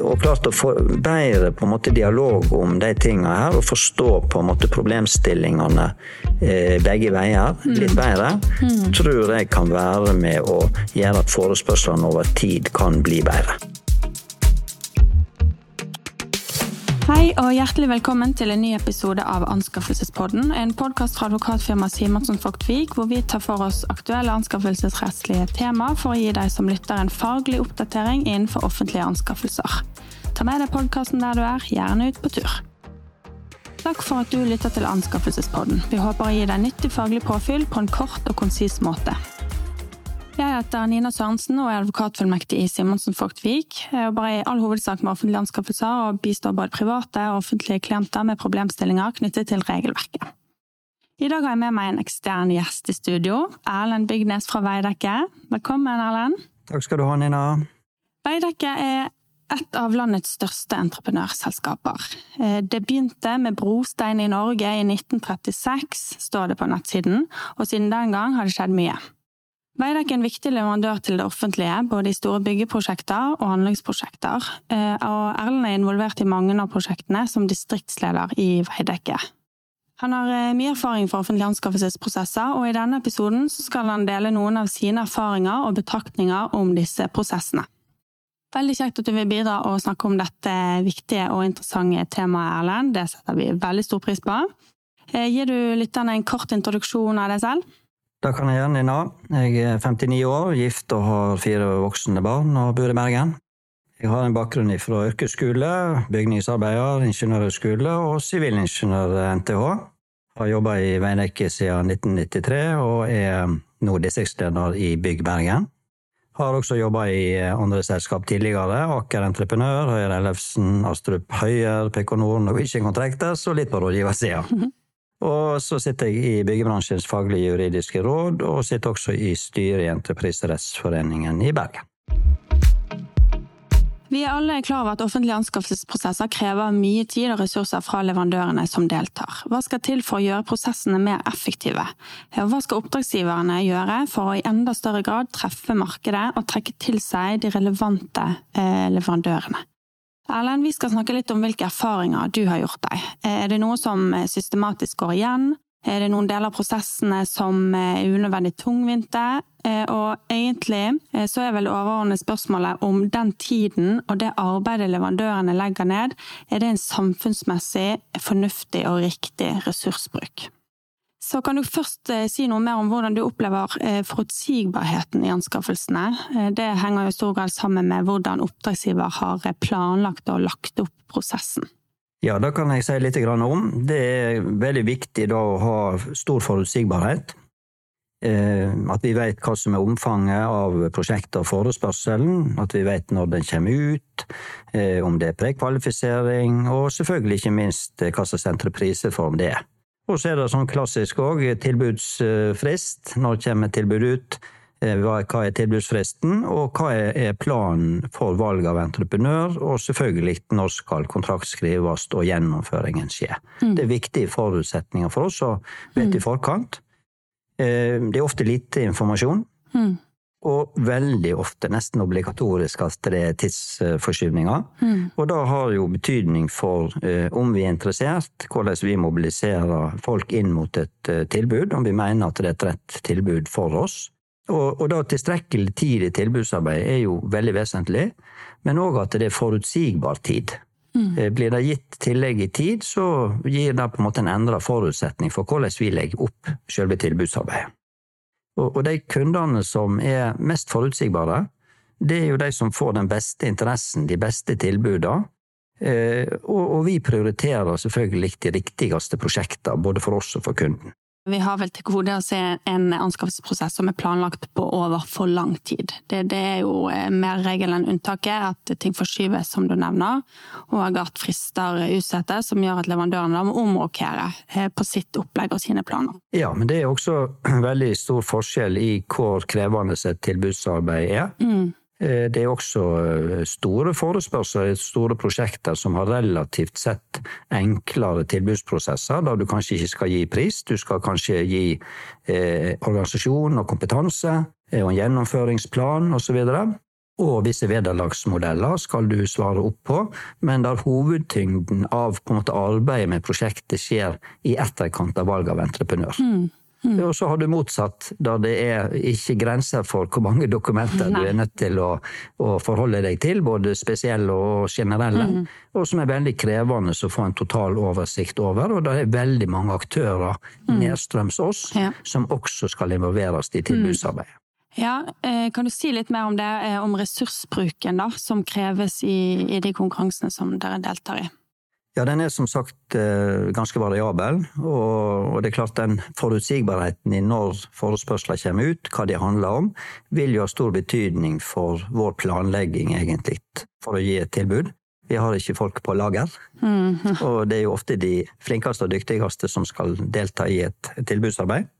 Og klart å få bedre på en måte dialog om de tingene her, og forstå på en måte problemstillingene eh, begge veier litt bedre, mm. tror jeg kan være med å gjøre at forespørslene over tid kan bli bedre. Hei og hjertelig velkommen til en ny episode av Anskaffelsespodden. En podkast fra advokatfirmaet Simonsen Fogtvik, hvor vi tar for oss aktuelle anskaffelsesrettslige tema for å gi deg som lytter en faglig oppdatering innenfor offentlige anskaffelser. Ta med deg podkasten der du er, gjerne ut på tur. Takk for at du lytter til Anskaffelsespodden. Vi håper å gi deg nyttig faglig påfyll på en kort og konsis måte. Jeg heter Nina Sørensen og er advokatfullmektig i Simonsen Vik. Jeg jobber i all hovedsak med offentlige anskaffelser og bistår både private og offentlige klienter med problemstillinger knyttet til regelverket. I dag har jeg med meg en ekstern gjest i studio, Erlend Bygnes fra Veidekke. Velkommen, Erlend. Takk skal du ha, Nina. Veidekke er et av landets største entreprenørselskaper. Eh, det begynte med brostein i Norge i 1936, står det på nettsiden, og siden den gang har det skjedd mye. Veidekke er en viktig leverandør til det offentlige, både i store byggeprosjekter og anleggsprosjekter, eh, og Erlend er involvert i mange av prosjektene som distriktsleder i Veidekke. Han har eh, mye erfaring fra offentlige anskaffelsesprosesser, og i denne episoden skal han dele noen av sine erfaringer og betraktninger om disse prosessene. Veldig kjekt at du vil bidra og snakke om dette viktige og interessante temaet, Erlend. Det setter vi veldig stor pris på. Eh, gir du lytterne en kort introduksjon av deg selv? Det kan jeg gjerne, Nina. Jeg er 59 år, gift og har fire voksne barn og bor i Bergen. Jeg har en bakgrunn fra yrkesskole, bygningsarbeider, ingeniørhøgskole og sivilingeniør-NTH. Har jobba i Veidekke siden 1993 og er nå distriktsleder i Bygg Bergen. Har også jobba i andre selskap tidligere, Aker Entreprenør, Høyre Ellefsen, Astrup Høyer, PK Nord, Norwegian Contractors og litt på rådgiversida. Og så sitter jeg i byggebransjens faglige juridiske råd, og sitter også i styret i Entrepriserettsforeningen i Bergen. Vi er alle klar over at offentlige anskaffelsesprosesser krever mye tid og ressurser fra leverandørene som deltar. Hva skal til for å gjøre prosessene mer effektive? Og hva skal oppdragsgiverne gjøre for å i enda større grad treffe markedet og trekke til seg de relevante eh, leverandørene? Erlend, vi skal snakke litt om hvilke erfaringer du har gjort deg. Er det noe som systematisk går igjen? Er det noen deler av prosessene som er unødvendig tungvinte? Eh, og egentlig eh, så er vel overordnet spørsmålet om den tiden og det arbeidet leverandørene legger ned, er det en samfunnsmessig fornuftig og riktig ressursbruk? Så kan du først eh, si noe mer om hvordan du opplever eh, forutsigbarheten i anskaffelsene. Eh, det henger jo i stor grad sammen med hvordan oppdragsgiver har planlagt og lagt opp prosessen. Ja, det kan jeg si litt om. Det er veldig viktig å ha stor forutsigbarhet. At vi vet hva som er omfanget av prosjektet og forespørselen, at vi vet når den kommer ut, om det er prekvalifisering, og selvfølgelig ikke minst hva slags entrepriseform det er. Og så er det sånn klassisk òg, tilbudsfrist. Når kommer tilbudet ut? Eh, hva er tilbudsfristen, og hva er planen for valg av entreprenør? Og selvfølgelig, når skal kontrakt skrives og gjennomføringen skje? Mm. Det er viktige forutsetninger for oss å vite mm. i forkant. Eh, det er ofte lite informasjon. Mm. Og veldig ofte, nesten obligatorisk, at det er tidsforskyvninger. Mm. Og det har jo betydning for eh, om vi er interessert, hvordan vi mobiliserer folk inn mot et eh, tilbud, om vi mener at det er et rett tilbud for oss. Og, og da tilstrekkelig tid i tilbudsarbeid er jo veldig vesentlig, men òg at det er forutsigbar tid. Mm. Eh, blir det gitt tillegg i tid, så gir det på en måte en endra forutsetning for hvordan vi legger opp selve tilbudsarbeidet. Og, de kundene som er mest forutsigbare, det er jo de som får den beste interessen, de beste tilbudene. Eh, og, vi prioriterer selvfølgelig de riktigste prosjektene, både for oss og for kunden. Vi har vel til gode å se en anskaffelsesprosess som er planlagt på over for lang tid. Det, det er jo eh, mer regel enn unntaket at ting forskyves, som du nevner, og at frister utsettes, som gjør at leverandørene må omrokere eh, på sitt opplegg og sine planer. Ja, men det er også veldig stor forskjell i hvor krevende et tilbudsarbeid er. Mm. Eh, det er også eh, store forespørsler, i store prosjekter som har relativt sett enklere tilbudsprosesser, da du kanskje ikke skal gi pris, du skal kanskje gi eh, organisasjon og kompetanse eh, og en gjennomføringsplan osv. og visse vederlagsmodeller skal du svare opp på, men der hovedtyngden av måte, arbeidet med prosjektet skjer i etterkant av valg av entreprenør. Mm. Mm. Og så har du motsatt, da det er ikke grenser for hvor mange dokumenter Nei. du er nødt til å, å, forholde deg til, både spesielle og generelle, mm. og som er veldig krevende å få en total oversikt over. Og det er veldig mange aktører mm. nedstrøms oss ja. som også skal involveres i tilbudsarbeidet. Ja, eh, Kan du si litt mer om det, eh, om ressursbruken da, som kreves i, i de konkurransene som dere deltar i? Ja, den er som sagt eh, ganske variabel, og det er klart den forutsigbarheten i når forespørsler kommer ut, hva de handler om, vil jo ha stor betydning for vår planlegging, egentlig, for å gi et tilbud. Vi har ikke folk på lager, mm. og det er jo ofte de flinkeste og dyktigste som skal delta i et tilbudsarbeid.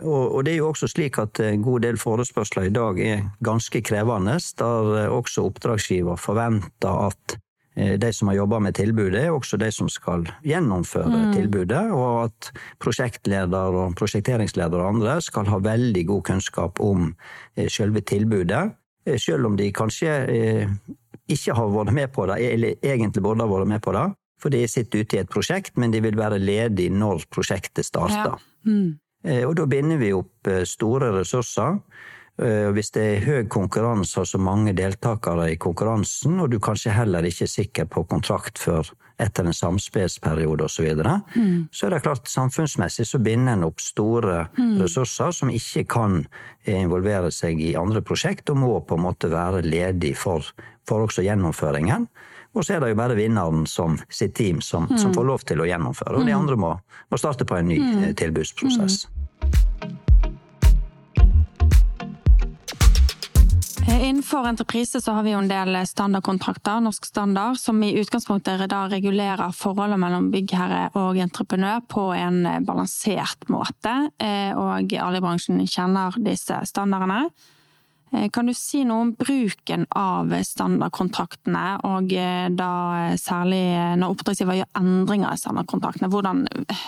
Og, det er jo også slik at en god del forespørsler i dag er ganske krevende, der også oppdragsgiver forventer at de som har jobba med tilbudet, er også de som skal gjennomføre mm. tilbudet, og at prosjektleder og prosjekteringsleder og andre skal ha veldig god kunnskap om eh, selve tilbudet, eh, selv om de kanskje ikke har vært med på det, eller egentlig burde ha vært med på det, for de sitter ute i et prosjekt, men de vil være ledige når prosjektet starter. Ja. Mm. Og da binder vi opp store ressurser. Eh, hvis det er høy konkurranse og så mange deltakere i konkurransen, og du kanskje heller ikke er sikker på kontrakt før etter en samspillsperiode osv., så, videre, mm. så er det klart samfunnsmessig så binder en opp store mm. ressurser som ikke kan involvere seg i andre prosjekt, og må på en måte være ledig for, for også gjennomføringen. Og så er det jo bare vinneren som sitt team som, mm. som får lov til å gjennomføre, og de mm. andre må, må starte på en ny mm. eh, tilbudsprosess. Innenfor entreprise så har vi jo en del standardkontrakter, norsk standard, som i utgangspunktet da regulerer forholdet mellom byggherre og entreprenør på en balansert måte. Eh, og alle i bransjen kjenner disse standardene. Eh, kan du si noe om bruken av standardkontraktene, og eh, da særlig når oppdragsgiver gjør endringer i standardkontraktene? Hvordan,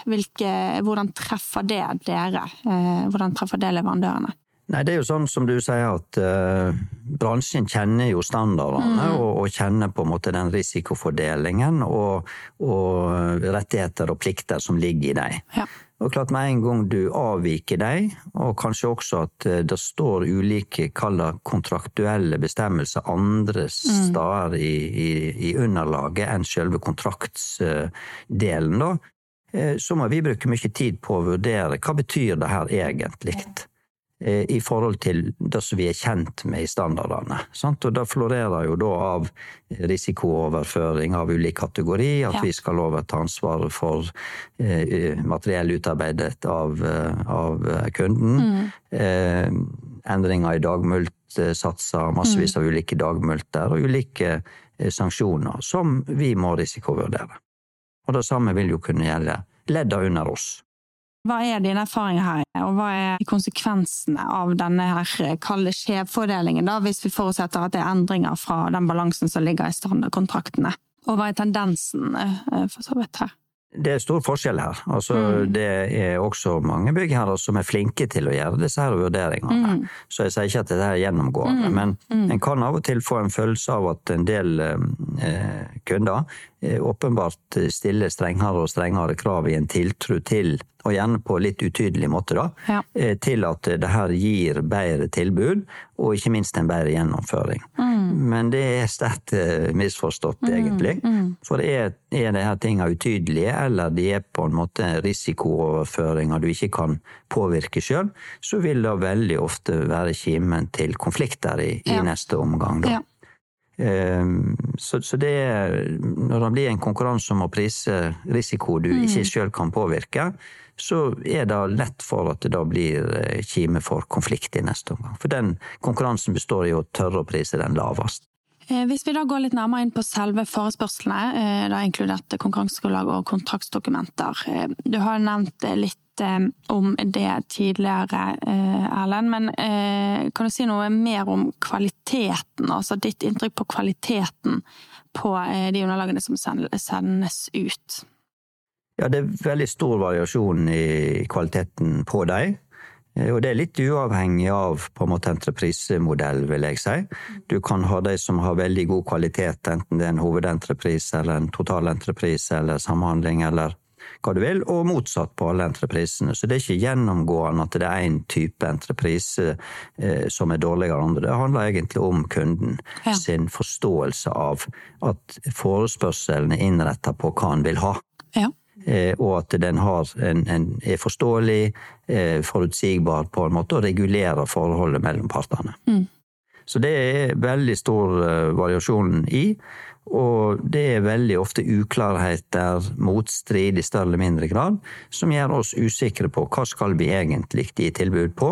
hvilke, hvordan treffer det dere? Hvordan treffer det leverandørene? Nei, det er jo sånn som du sier at uh, bransjen kjenner jo standardene mm. og, og, kjenner på en måte den risikofordelingen og, og rettigheter og plikter som ligger i dem. Ja. Og klart Med en gang du avviker dem, og kanskje også at uh, det står ulike kontraktuelle bestemmelser andre mm. steder i, i, i, underlaget enn selve kontraktsdelen, da, så må vi bruke mye tid på å vurdere hva betyr det her egentlig. Eh, i forhold til det som vi er kjent med i standardene. Sant? Og det florerer jo da av risikooverføring av ulik kategori, at ja. vi skal overta ansvaret for eh, materiell utarbeidet av, eh, av kunden. Mm. Eh, endringer i dagmultsatser, massevis av ulike dagmulter og ulike eh, sanksjoner som vi må risikovurdere. Og det samme vil jo kunne gjelde ledda under oss. Hva er dine erfaringer her, og hva er konsekvensene av denne her kalde skjevfordelingen, da, hvis vi forutsetter at det er endringer fra den balansen som ligger i standardkontraktene? Og hva er tendensen eh, for så vidt her? Det er stor forskjell her. Altså, mm. Det er også mange byggherrer som er flinke til å gjøre disse her vurderingene. Mm. Så jeg sier ikke at dette er gjennomgående, mm. men mm. en kan av og til få en følelse av at en del eh, kunder eh, åpenbart stiller strengere og strengere krav i en tiltro til og gjerne på litt utydelig måte, da, ja. Eh, til at det her gir bedre tilbud, og ikke minst en bedre gjennomføring. Mm. Men det er sterkt eh, misforstått, mm. egentlig. Mm. For er, er det her tinga utydelige, eller de er på en måte risikooverføringer du ikke kan påvirke sjøl, så vil det veldig ofte være kimen til konflikter i, ja. i neste omgang. da. Ja. Ehm, så, så det Når det blir en konkurranse om å prise risiko du mm. ikke sjøl kan påvirke, så er det lett for at det da blir eh, kime for konflikt i neste omgang. For den konkurransen består i å tørre å prise den lavest. Eh, hvis vi da går litt nærmere inn på selve forespørslene, eh, da inkludert konkurransegrunnlag og kontraktsdokumenter. Du har nevnt litt om det tidligere, Erlend, men kan du si noe mer om kvaliteten? Altså ditt inntrykk på kvaliteten på de underlagene som sendes ut? Ja, det er veldig stor variasjon i kvaliteten på dem. Eh, og det er litt uavhengig av på en måte entreprisemodell, vil jeg si. Du kan ha de som har veldig god kvalitet, enten det er en hovedentreprise eller en totalentreprise eller samhandling eller hva du vil, og motsatt på alle entreprisene. Så det er ikke gjennomgående at det er én type entreprise eh, som er dårligere enn andre. Det handler egentlig om kunden ja. sin forståelse av at forespørselen er innretta på hva han vil ha. Ja. Eh, og at den en, en er forståelig, eh, forutsigbar på en måte, og regulerer forholdet mellom partene. Mm. Så det er veldig stor variasjon i. Og det er veldig ofte uklarheter, motstrid i større eller mindre grad, som gjør oss usikre på hva skal vi egentlig gi tilbud på,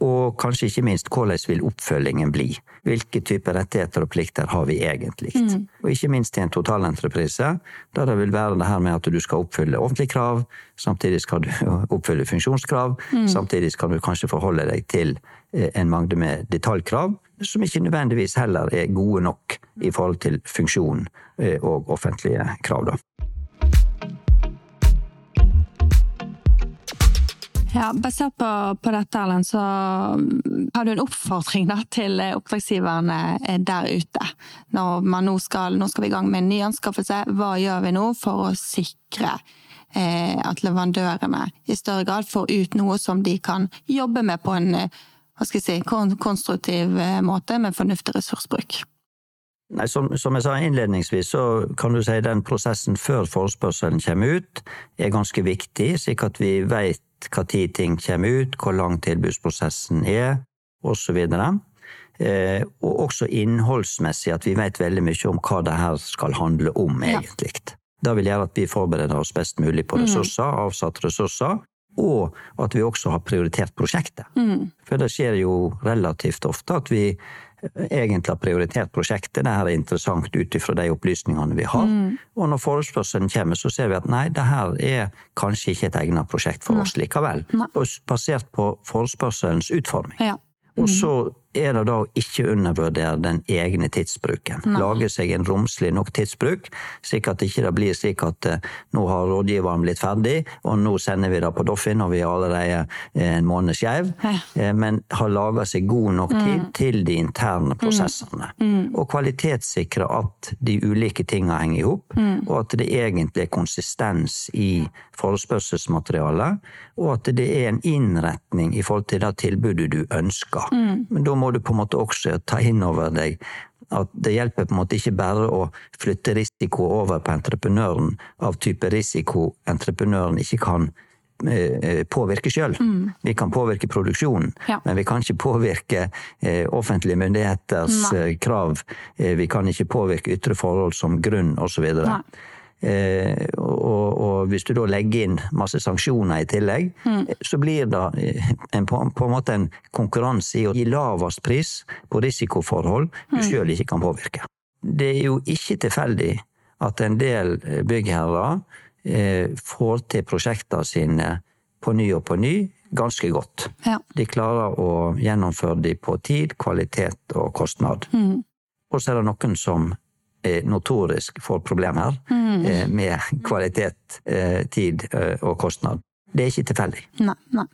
og kanskje ikke minst hvordan vil oppfølgingen bli? Hvilke typer rettigheter og plikter har vi egentlig? Mm. Og ikke minst i en totalentreprise, der det vil være det her med at du skal oppfylle offentlige krav, samtidig skal du oppfylle funksjonskrav, mm. samtidig skal du kanskje forholde deg til eh, en mangde med detaljkrav, som ikke nødvendigvis heller er gode nok i forhold til funksjon eh, og offentlige krav. da. Ja, Basert på, på dette, Erlend, så har du en oppfordring da, til oppdragsgiverne eh, der ute. Når man nå skal, nå skal vi i gang med en ny anskaffelse, hva gjør vi nå for å sikre eh, at leverandørene i større grad får ut noe som de kan jobbe med på en eh, hva skal jeg si, konstruktiv eh, måte, med fornuftig ressursbruk? Nei, som, som, jeg sa innledningsvis, så kan du si den prosessen før forespørselen kommer ut, er ganske viktig, slik at vi vet tid ting kommer ut, hvor lang tilbudsprosessen er, osv. Eh, og også innholdsmessig, at vi vet veldig mye om hva det her skal handle om, egentlig. Ja. Det vil gjøre at vi forbereder oss best mulig på mm. ressurser, mm. avsatte ressurser, og at vi også har prioritert prosjektet. Mm. For det skjer jo relativt ofte at vi egentlig har prioritert prosjektet. Det her er interessant ut ifra de opplysningene vi har. Mm. Og når forespørselen kommer, så ser vi at nei, det her er kanskje ikke et egnet prosjekt for nei. oss likevel. Nei. Basert på forespørselens utforming. Ja. Og så er det da å ikke undervurdere den egne tidsbruken. Nei. Lage seg en romslig nok tidsbruk, slik at det ikke blir slik at uh, nå har rådgiveren blitt ferdig, og nå sender vi det på Doffin, og vi er allerede uh, en måned skeiv, uh, men har laga seg god nok tid mm. til de interne prosessene. Mm. Mm. Og kvalitetssikre at de ulike tinga henger i hop, mm. og at det egentlig er konsistens i forespørselsmaterialet, og at det er en innretning i forhold til det tilbudet du ønsker. Mm. Men da må du på en måte også ta inn over deg at det hjelper på en måte ikke bare å flytte risiko over på entreprenøren av type risiko entreprenøren ikke kan eh, eh, påvirke sjøl. Mm. Vi kan påvirke produksjonen, ja. men vi kan ikke påvirke eh, offentlige myndigheters Nei. krav. Vi kan ikke påvirke ytre forhold som grunn osv. Eh, og, og, hvis du da legger inn masse sanksjoner i tillegg, mm. så blir det eh, en, på, på, en måte en konkurranse i å gi lavest pris på risikoforhold du mm. sjøl ikke kan påvirke. Det er jo ikke tilfeldig at en del eh, byggherrer eh, får til prosjektene sine på ny og på ny ganske godt. Ja. De klarer å gjennomføre de på tid, kvalitet og kostnad. Mm. Og så er det noen som notorisk får problemer mm. Eh, med kvalitet, eh, tid eh, og kostnad. Det er ikke tilfeldig. Nei, nei.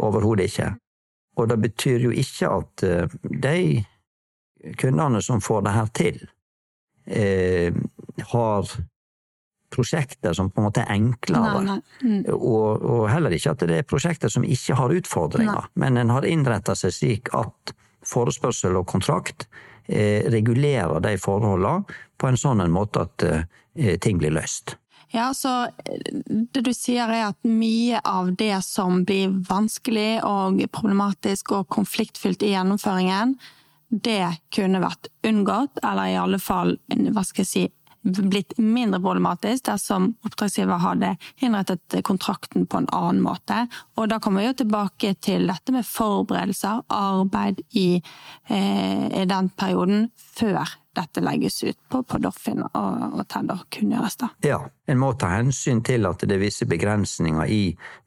Overhodet ikke. Og det betyr jo ikke at de kundene som får det her til, har prosjekter som på en måte er enklere. Nei, nei. Mm. Og, og, heller ikke at det er prosjekter som ikke har utfordringer, men en har innretta seg slik at forespørsel og kontrakt Eh, regulerer de forholdene på en sånn måte at eh, ting blir løst. Ja, så Det du sier er at mye av det som blir vanskelig og problematisk og konfliktfylt i gjennomføringen, det kunne vært unngått, eller i alle fall hva skal jeg si, blitt mindre problematisk dersom oppdragsgiver hadde innrettet kontrakten på en annen måte. Og da kommer vi jo tilbake til dette med forberedelser, arbeid i, eh, i den perioden før dette legges ut på, på Doffin og, og Tedder kunngjøres. da. Ja, en må ta hensyn til at det er visse begrensninger i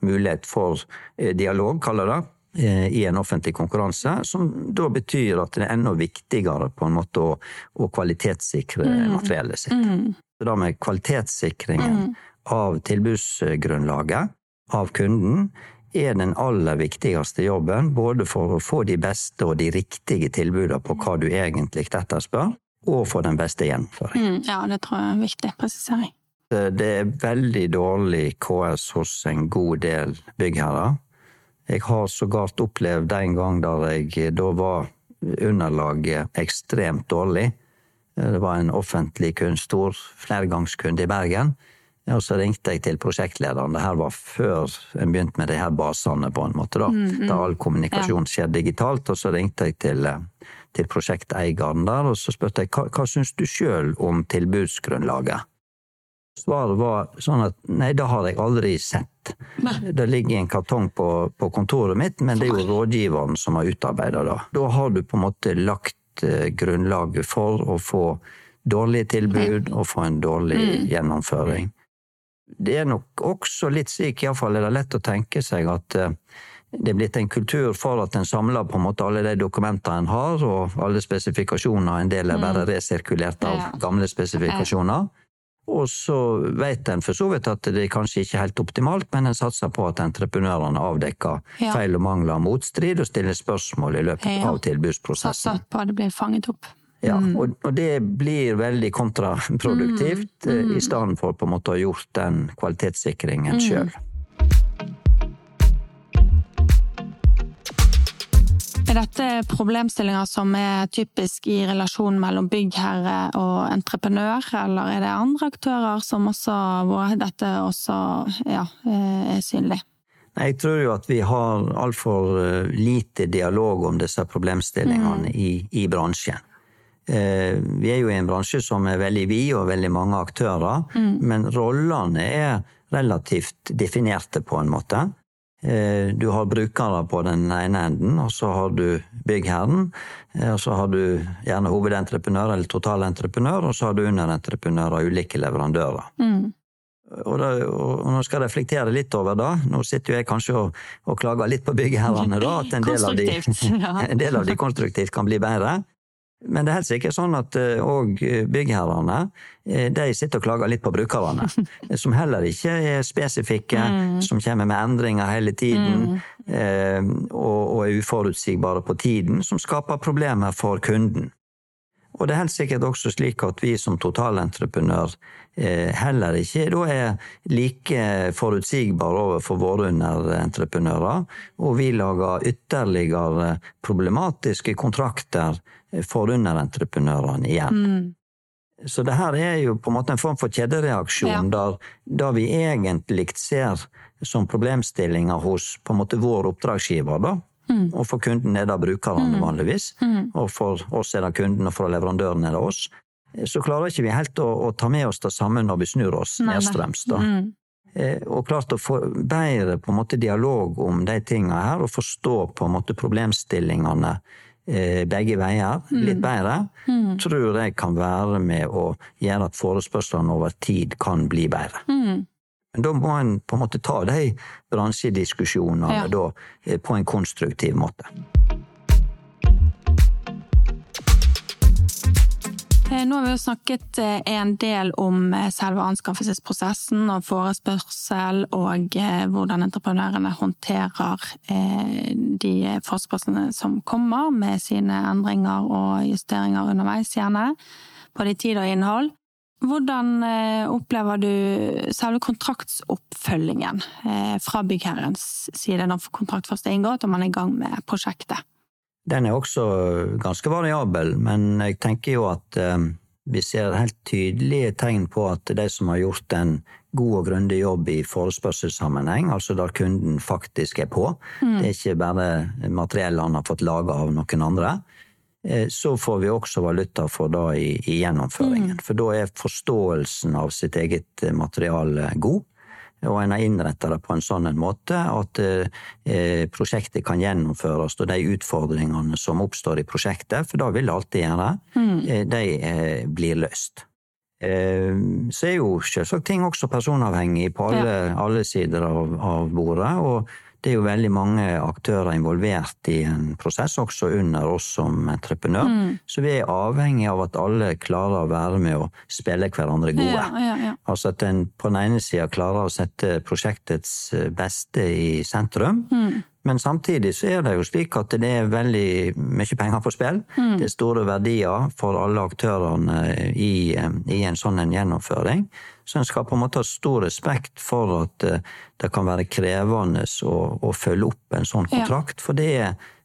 mulighet for eh, dialog, kaller det i en offentlig konkurranse, som da betyr at det er enda viktigere på en måte å, å kvalitetssikre mm. materiellet sitt. Mm. Så da med kvalitetssikringen mm. av tilbudsgrunnlaget av kunden er den aller viktigste jobben, både for å få de beste og de riktige tilbudene på hva du egentlig etterspør, og for den beste gjennomføringen. Mm, ja, det tror jeg er viktig presisering. Det er veldig dårlig KS hos en god del byggherrer. Jeg har sågar opplevd en gang der jeg da var underlaget ekstremt dårlig. Det var en offentlig kunst, stor flergangskunde i Bergen. Og så ringte jeg til prosjektlederen. Det her var før en begynte med de her basene, på en måte, da. Mm, mm. Der all kommunikasjon skjer digitalt. Og så ringte jeg til, til prosjekteieren der, og så spurte jeg hva, hva syns du sjøl om tilbudsgrunnlaget? Svaret var sånn at nei, det har jeg aldri sett. Det ligger en kartong på, på, kontoret mitt, men det er jo rådgiveren som har utarbeida det. Da har du på en måte lagt eh, grunnlaget for å få dårlige tilbud og få en dårlig mm. gjennomføring. Det er nok også litt slik, iallfall er det lett å tenke seg, at eh, det er blitt en kultur for at en samler på en måte alle de dokumentene en har, og alle spesifikasjoner. En del er bare mm. resirkulert av gamle spesifikasjoner. Og så vet en for så vidt at det kanskje ikke er helt optimalt, men en satser på at entreprenørene avdekker ja. feil og mangler, motstrid, og stiller spørsmål i løpet ja. av tilbudsprosessen. Satser på at det blir fanget opp. Ja, mm. og, og, det blir veldig kontraproduktivt, mm. mm. i stedet for på en måte å ha gjort den kvalitetssikringen mm. sjøl. Er dette problemstillinger som er typisk i relasjonen mellom byggherre og entreprenør, eller er det andre aktører som også, hvor dette også ja, er synlig? Jeg tror jo at vi har altfor eh, lite dialog om disse problemstillingene mm. i, i, bransjen. Eh, vi er jo i en bransje som er veldig vid og veldig mange aktører, mm. men rollene er relativt definerte på en måte. Eh, du har brukere på den ene enden, og så har du byggherren. Eh, og så har du gjerne hovedentreprenør eller totalentreprenør, og så har du underentreprenører og ulike leverandører. Mm. Og, da, og, nå skal jeg reflektere litt over det. Nå sitter jo jeg kanskje og, og klager litt på byggherrene, da. At en del, de, en del av de konstruktivt kan bli bedre. Men det er helt sikkert sånn at òg eh, eh, byggherrene eh, de sitter og klager litt på brukerne. Som heller ikke er spesifikke, mm. som kommer med endringer hele tiden. Mm. Og, er uforutsigbare på tiden, som skaper problemer for kunden. Og det er helt sikkert også slik at vi som totalentreprenør heller ikke da er like forutsigbare overfor våre underentreprenører, og vi lager ytterligere problematiske kontrakter for underentreprenørene igjen. Mm. Så det her er jo på en måte en form for kjedereaksjon, ja. der, der, vi egentlig ser som problemstillinger hos på en måte vår oppdragsgiver, da. Mm. Og for kunden er det brukerne, mm. vanligvis. Mm. Og for oss er det kunden, og for leverandøren er det oss. Så klarer ikke vi helt å, å ta med oss det samme når vi snur oss nedstrøms, da. Mm. Eh, og klart å få bedre på en måte dialog om de tingene her, og forstå på en måte problemstillingene Eh, begge veier litt mm. bedre, mm. tror jeg kan være med å gjøre at forespørslene over tid kan bli bedre. Mm. Men da må en på en måte ta de bransjediskusjonene ja. da, eh, på en konstruktiv måte. Nå har vi jo snakket eh, en del om eh, selve anskaffelsesprosessen og forespørsel, og hvordan entreprenørene håndterer de forespørslene som kommer, med sine endringer og justeringer underveis, gjerne, både i tid og innhold. Hvordan opplever du selve kontraktsoppfølgingen fra byggherrens side når kontrakt først er inngått og man er i gang med prosjektet? Den er også ganske variabel, men jeg tenker jo at eh, vi ser helt tydelige tegn på at de som har gjort en god og grundig jobb i forespørselssammenheng, altså der kunden faktisk er på, mm. det er ikke bare materiell han har fått laga av noen andre, eh, så får vi også valuta for det i, i gjennomføringen. Mm. For da er forståelsen av sitt eget materiale god og en har innretta det på en sånn måte at eh, prosjektet kan gjennomføres, og de utfordringene som oppstår i prosjektet, for det vil det alltid gjøre, mm. eh, de eh, blir løst. Eh, så er jo selvsagt ting også personavhengig på alle, ja. alle sider av, av, bordet, og det er jo veldig mange aktører involvert i en prosess, også under oss som entreprenør. Mm. Så vi er avhengig av at alle klarer å være med og spille hverandre gode. Ja, ja, ja. Altså at en på den ene sida klarer å sette prosjektets beste i sentrum. Mm. Men samtidig så er det jo slik at det er veldig mye penger på spill. Mm. Det er store verdier for alle aktørene i, i en sånn en gjennomføring. Så en skal på en måte ha stor respekt for at eh, det kan være krevende å, å følge opp en sånn kontrakt. Ja. For det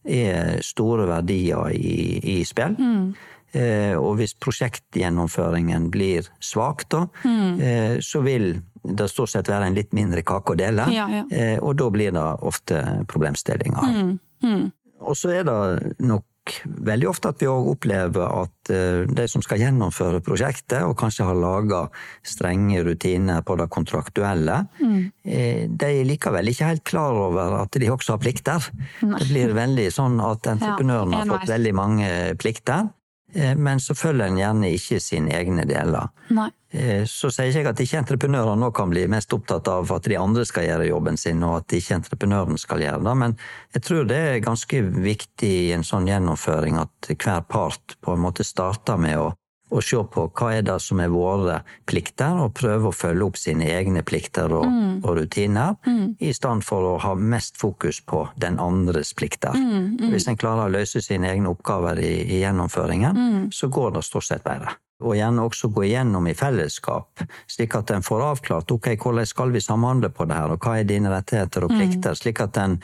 er store verdier i, i spill. Mm. Eh, og hvis prosjektgjennomføringen blir svak, da, mm. så vil det stort sett være en litt mindre kake å dele. Ja, ja. Eh, og da blir det ofte problemstillinger. Mm. Mm. Og så er det nok veldig ofte at vi òg opplever at de som skal gjennomføre prosjektet, og kanskje har laga strenge rutiner på det kontraktuelle, mm. De er likevel ikke helt klar over at de også har plikter. Nei. Det blir veldig sånn at entreprenøren har fått veldig mange plikter. Eh, men så følger en gjerne ikke sine egne deler. Nei. Eh, så sier ikke jeg at ikke entreprenører nå kan bli mest opptatt av at de andre skal gjøre jobben sin, og at ikke entreprenøren skal gjøre det, men jeg tror det er ganske viktig i en sånn gjennomføring at hver part på en måte starter med å og se på hva er det som er våre plikter, og prøve å følge opp sine egne plikter og, mm. og rutiner, mm. i stedet for å ha mest fokus på den andres plikter. Mm. mm. Hvis en klarer å løse sine egne oppgaver i, i gjennomføringen, mm. så går det stort sett bedre. Og gjerne også gå igjennom i fellesskap, slik at en får avklart ok, hvordan skal vi samhandle på det her, og hva er dine rettigheter og mm. plikter, slik at en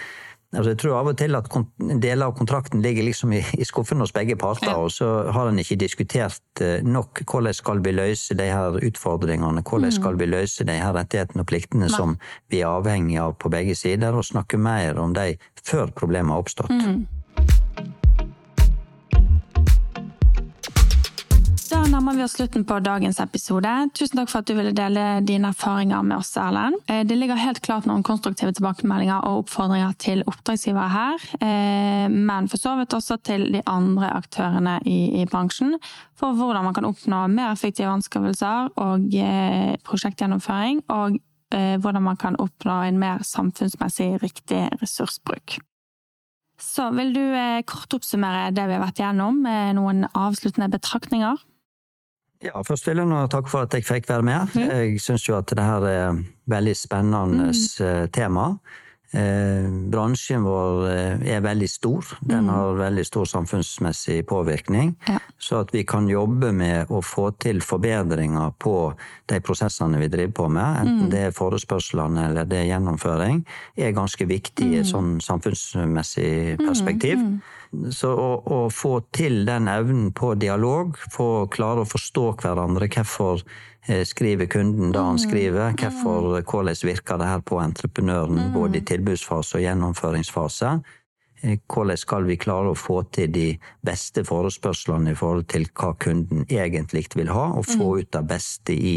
Altså, jeg tror av og til at deler av kontrakten ligger liksom i, i skuffen hos begge parter, ja. og så har en ikke diskutert eh, nok hvordan skal vi løse de her utfordringene, hvordan mm. skal vi løse de her rettighetene og pliktene Nei. som vi er avhengig av på begge sider, og snakke mer om de før problemet har oppstått. Mm. Nærmer vi oss slutten på dagens episode. Tusen takk for at du ville dele dine erfaringer med oss, Erlend. Eh, det ligger helt klart noen konstruktive tilbakemeldinger og oppfordringer til oppdragsgivere her, eh, men for så vidt også til de andre aktørene i, i bransjen, for hvordan man kan oppnå mer effektive anskaffelser og eh, prosjektgjennomføring, og hvordan man kan oppnå en mer samfunnsmessig riktig ressursbruk. Så vil du kort oppsummere det vi har vært igjennom med noen avsluttende betraktninger? Ja, først vil jeg nå takke for at jeg fikk være med. Jeg syns jo at det her er veldig spennende mm. tema. Eh, bransjen vår eh, er veldig stor. Den mm. har veldig stor samfunnsmessig påvirkning. Ja. Så at vi kan jobbe med å få til forbedringer på de prosessene vi driver på med, enten mm. det er forespørslene eller det er gjennomføring, er ganske viktig i et mm. sånn samfunnsmessig perspektiv. Så å, å, få til den evnen på dialog, få klare å forstå hverandre, hvorfor skriver kunden det han mm. skriver, hvorfor, hvordan virker det her på entreprenøren, mm. både i tilbudsfase og gjennomføringsfase. Eh, hvordan skal vi klare å få til de beste forespørslene i forhold til hva kunden egentlig vil ha, og få mm. ut det beste i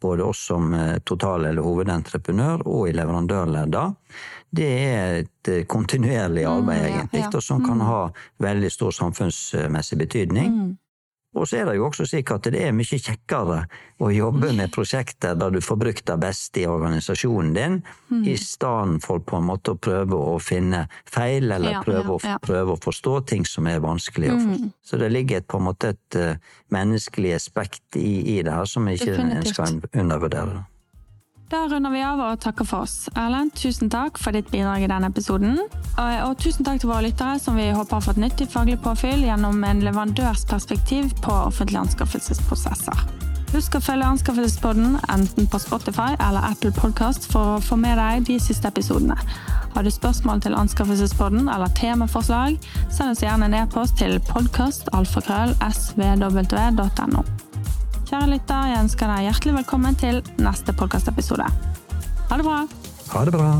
både oss som eh, total- eller hovedentreprenør og i leverandørleddet det er et eh, kontinuerlig mm, arbeid, egentlig, ja. som kan mm. ha veldig stor samfunnsmessig betydning. Mm. Og så er det jo også slik at det er mye kjekkere å jobbe med prosjekter der du får brukt det beste i organisasjonen din, mm. i stedet for på en måte å prøve å finne feil, eller ja, prøve, ja, ja. Å, prøve, Å, forstå ting som er vanskelig å forstå. Mm. Så det ligger et, på en måte et uh, menneskelig aspekt i, i, det her som ikke en skal undervurdere. Da runder vi av og takker for oss. Erlend, tusen takk for ditt bidrag i denne episoden. Og, tusen takk til våre lyttere, som vi håper har fått nyttig faglig påfyll gjennom en leverandørs perspektiv på offentlige anskaffelsesprosesser. Husk å følge Anskaffelsespodden enten på Spotify eller Apple Podcast for å få med deg de siste episodene. Har du spørsmål til Anskaffelsespodden eller temaforslag, send oss gjerne en e-post til podkastalfakrøll.svw.no. Kjære lytter, jeg ønsker deg hjertelig velkommen til neste podkastepisode. Ha det bra! Ha det bra!